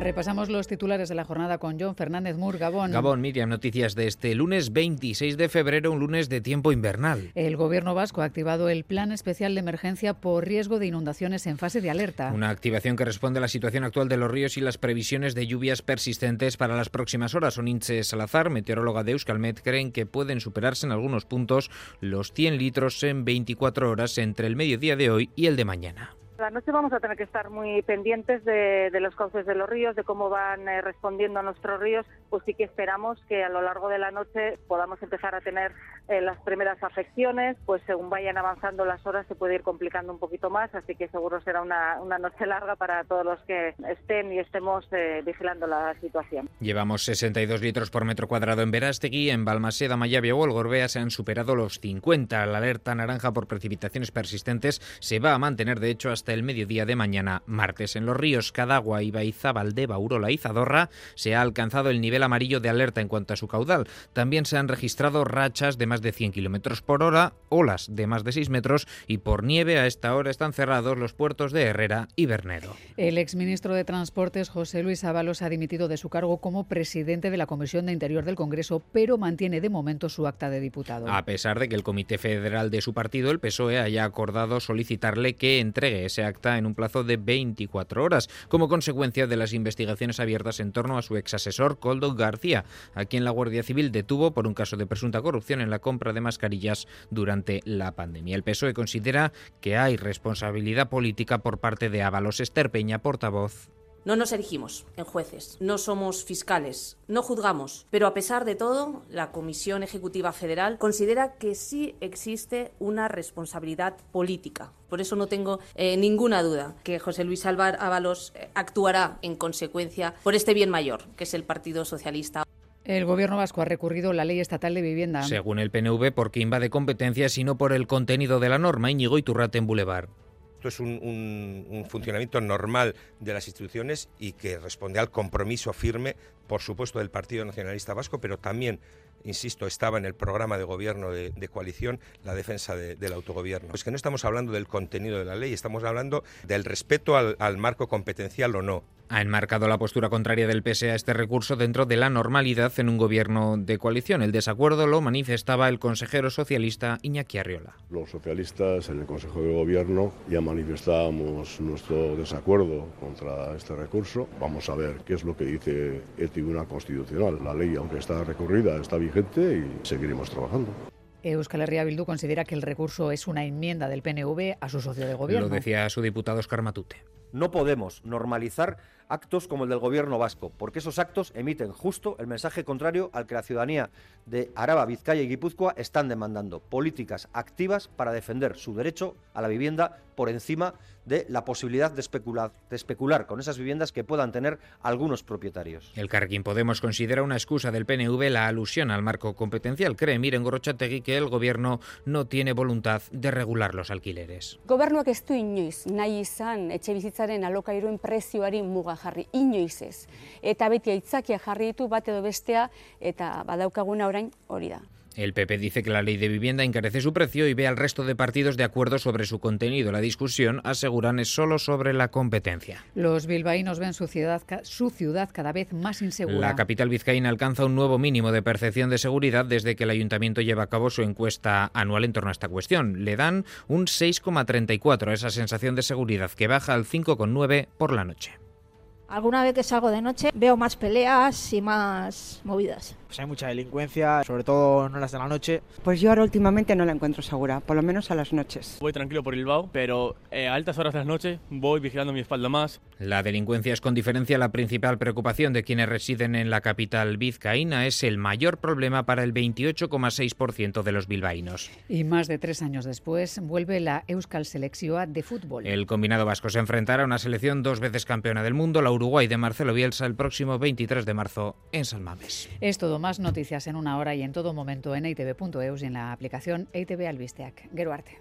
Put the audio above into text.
Repasamos los titulares de la jornada con John Fernández Mur, Gabón. Gabón, Miriam, noticias de este lunes 26 de febrero, un lunes de tiempo invernal. El gobierno vasco ha activado el Plan Especial de Emergencia por riesgo de inundaciones en fase de alerta. Una activación que responde a la situación actual de los ríos y las previsiones de lluvias persistentes para las próximas horas. Oninche Salazar, meteoróloga de Euskalmet, creen que pueden superarse en algunos puntos los 100 litros en 24 horas entre el mediodía de hoy y el de mañana. La noche vamos a tener que estar muy pendientes de, los cauces de los ríos, de cómo van eh, respondiendo a nuestros ríos, pues sí que esperamos que a lo largo de la noche podamos empezar a tener eh, las primeras afecciones, pues según vayan avanzando las horas se puede ir complicando un poquito más, así que seguro será una, noche larga para todos los que estén y estemos eh, vigilando la situación. Llevamos 62 litros por metro cuadrado en Verástegui, en Balmaseda, Mayavia o Gorbea se han superado los 50. La alerta naranja por precipitaciones persistentes se va a mantener de hecho hasta el mediodía de mañana martes. En los ríos Cadagua, Ibaiza, Valdeva, Urola y se ha alcanzado el nivel amarillo de alerta en cuanto a su caudal. También se han registrado rachas de más de 100 kilómetros por hora, olas de más de 6 metros y por nieve a esta hora están cerrados los puertos de Herrera y Bernero. El exministro de Transportes, José Luis Ábalos, ha dimitido de su cargo como presidente de la Comisión de Interior del Congreso, pero mantiene de momento su acta de diputado. A pesar de que el Comité Federal de su partido, el PSOE, haya acordado solicitarle que entregue ese acta en un plazo de 24 horas, como consecuencia de las investigaciones abiertas en torno a su exasesor Coldo García, a quien la Guardia Civil detuvo por un caso de presunta corrupción en la compra de mascarillas durante la pandemia. El PSOE considera que hay responsabilidad política por parte de Ábalos Esterpeña, portavoz no nos erigimos en jueces, no somos fiscales, no juzgamos, pero a pesar de todo, la Comisión Ejecutiva Federal considera que sí existe una responsabilidad política. Por eso no tengo eh, ninguna duda que José Luis Álvaro Ábalos eh, actuará en consecuencia por este bien mayor, que es el Partido Socialista. El gobierno vasco ha recurrido la ley estatal de vivienda. Según el PNV, porque invade competencias, sino por el contenido de la norma. Íñigo Iturrate en Boulevard. Esto es un, funcionamiento normal de las instituciones y que responde al compromiso firme, por supuesto, del Partido Nacionalista Vasco, pero también insisto, estaba en el programa de gobierno de, coalición la defensa del autogobierno. Es que no estamos hablando del contenido de la ley, estamos hablando del respeto al marco competencial o no ha enmarcado la postura contraria del PSE a este recurso dentro de la normalidad en un gobierno de coalición. El desacuerdo lo manifestaba el consejero socialista Iñaki Arriola. Los socialistas en el Consejo de Gobierno ya manifestábamos nuestro desacuerdo contra este recurso. Vamos a ver qué es lo que dice el Tribunal Constitucional. La ley, aunque está recurrida, está vigente y seguiremos trabajando. Euskal Herria Bildu considera que el recurso es una enmienda del PNV a su socio de gobierno. Lo decía su diputado Oscar Matute. No podemos normalizar actos como el del gobierno vasco, porque esos actos emiten justo el mensaje contrario al que la ciudadanía de Araba, Vizcaya y Guipúzcoa están demandando, políticas activas para defender su derecho a la vivienda por encima de la posibilidad de especular, de especular con esas viviendas que puedan tener algunos propietarios. El Carquín Podemos considera una excusa del PNV la alusión al marco competencial. Cree Miren Gorrochategui que el gobierno no tiene voluntad de regular los alquileres. Gobernuak ez du inoiz nahi izan etxe bizitzaren alokairuen prezioari muga jarri inoiz ez. Eta beti aitzakia jarri ditu bat edo bestea eta badaukaguna orain hori da. El PP dice que la ley de vivienda encarece su precio y ve al resto de partidos de acuerdo sobre su contenido. La discusión, aseguran, es solo sobre la competencia. Los bilbaínos ven su ciudad, su ciudad cada vez más insegura. La capital vizcaína alcanza un nuevo mínimo de percepción de seguridad desde que el ayuntamiento lleva a cabo su encuesta anual en torno a esta cuestión. Le dan un 6,34 a esa sensación de seguridad que baja al 5,9 por la noche. Alguna vez que salgo de noche veo más peleas y más movidas. Pues hay mucha delincuencia, sobre todo no las de la noche. Pues yo ahora últimamente no la encuentro segura, por lo menos a las noches. Voy tranquilo por Bilbao, pero eh, a altas horas de la noche voy vigilando mi espalda más. La delincuencia es con diferencia la principal preocupación de quienes residen en la capital vizcaína. Es el mayor problema para el 28,6% de los bilbaínos. Y más de tres años después vuelve la Euskal Selección de fútbol. El combinado vasco se enfrentará a una selección dos veces campeona del mundo, la Uruguay de Marcelo Bielsa, el próximo 23 de marzo en San Mames. Es todo más noticias en una hora y en todo momento en itv.eus y en la aplicación ITV Albisteac. Arte.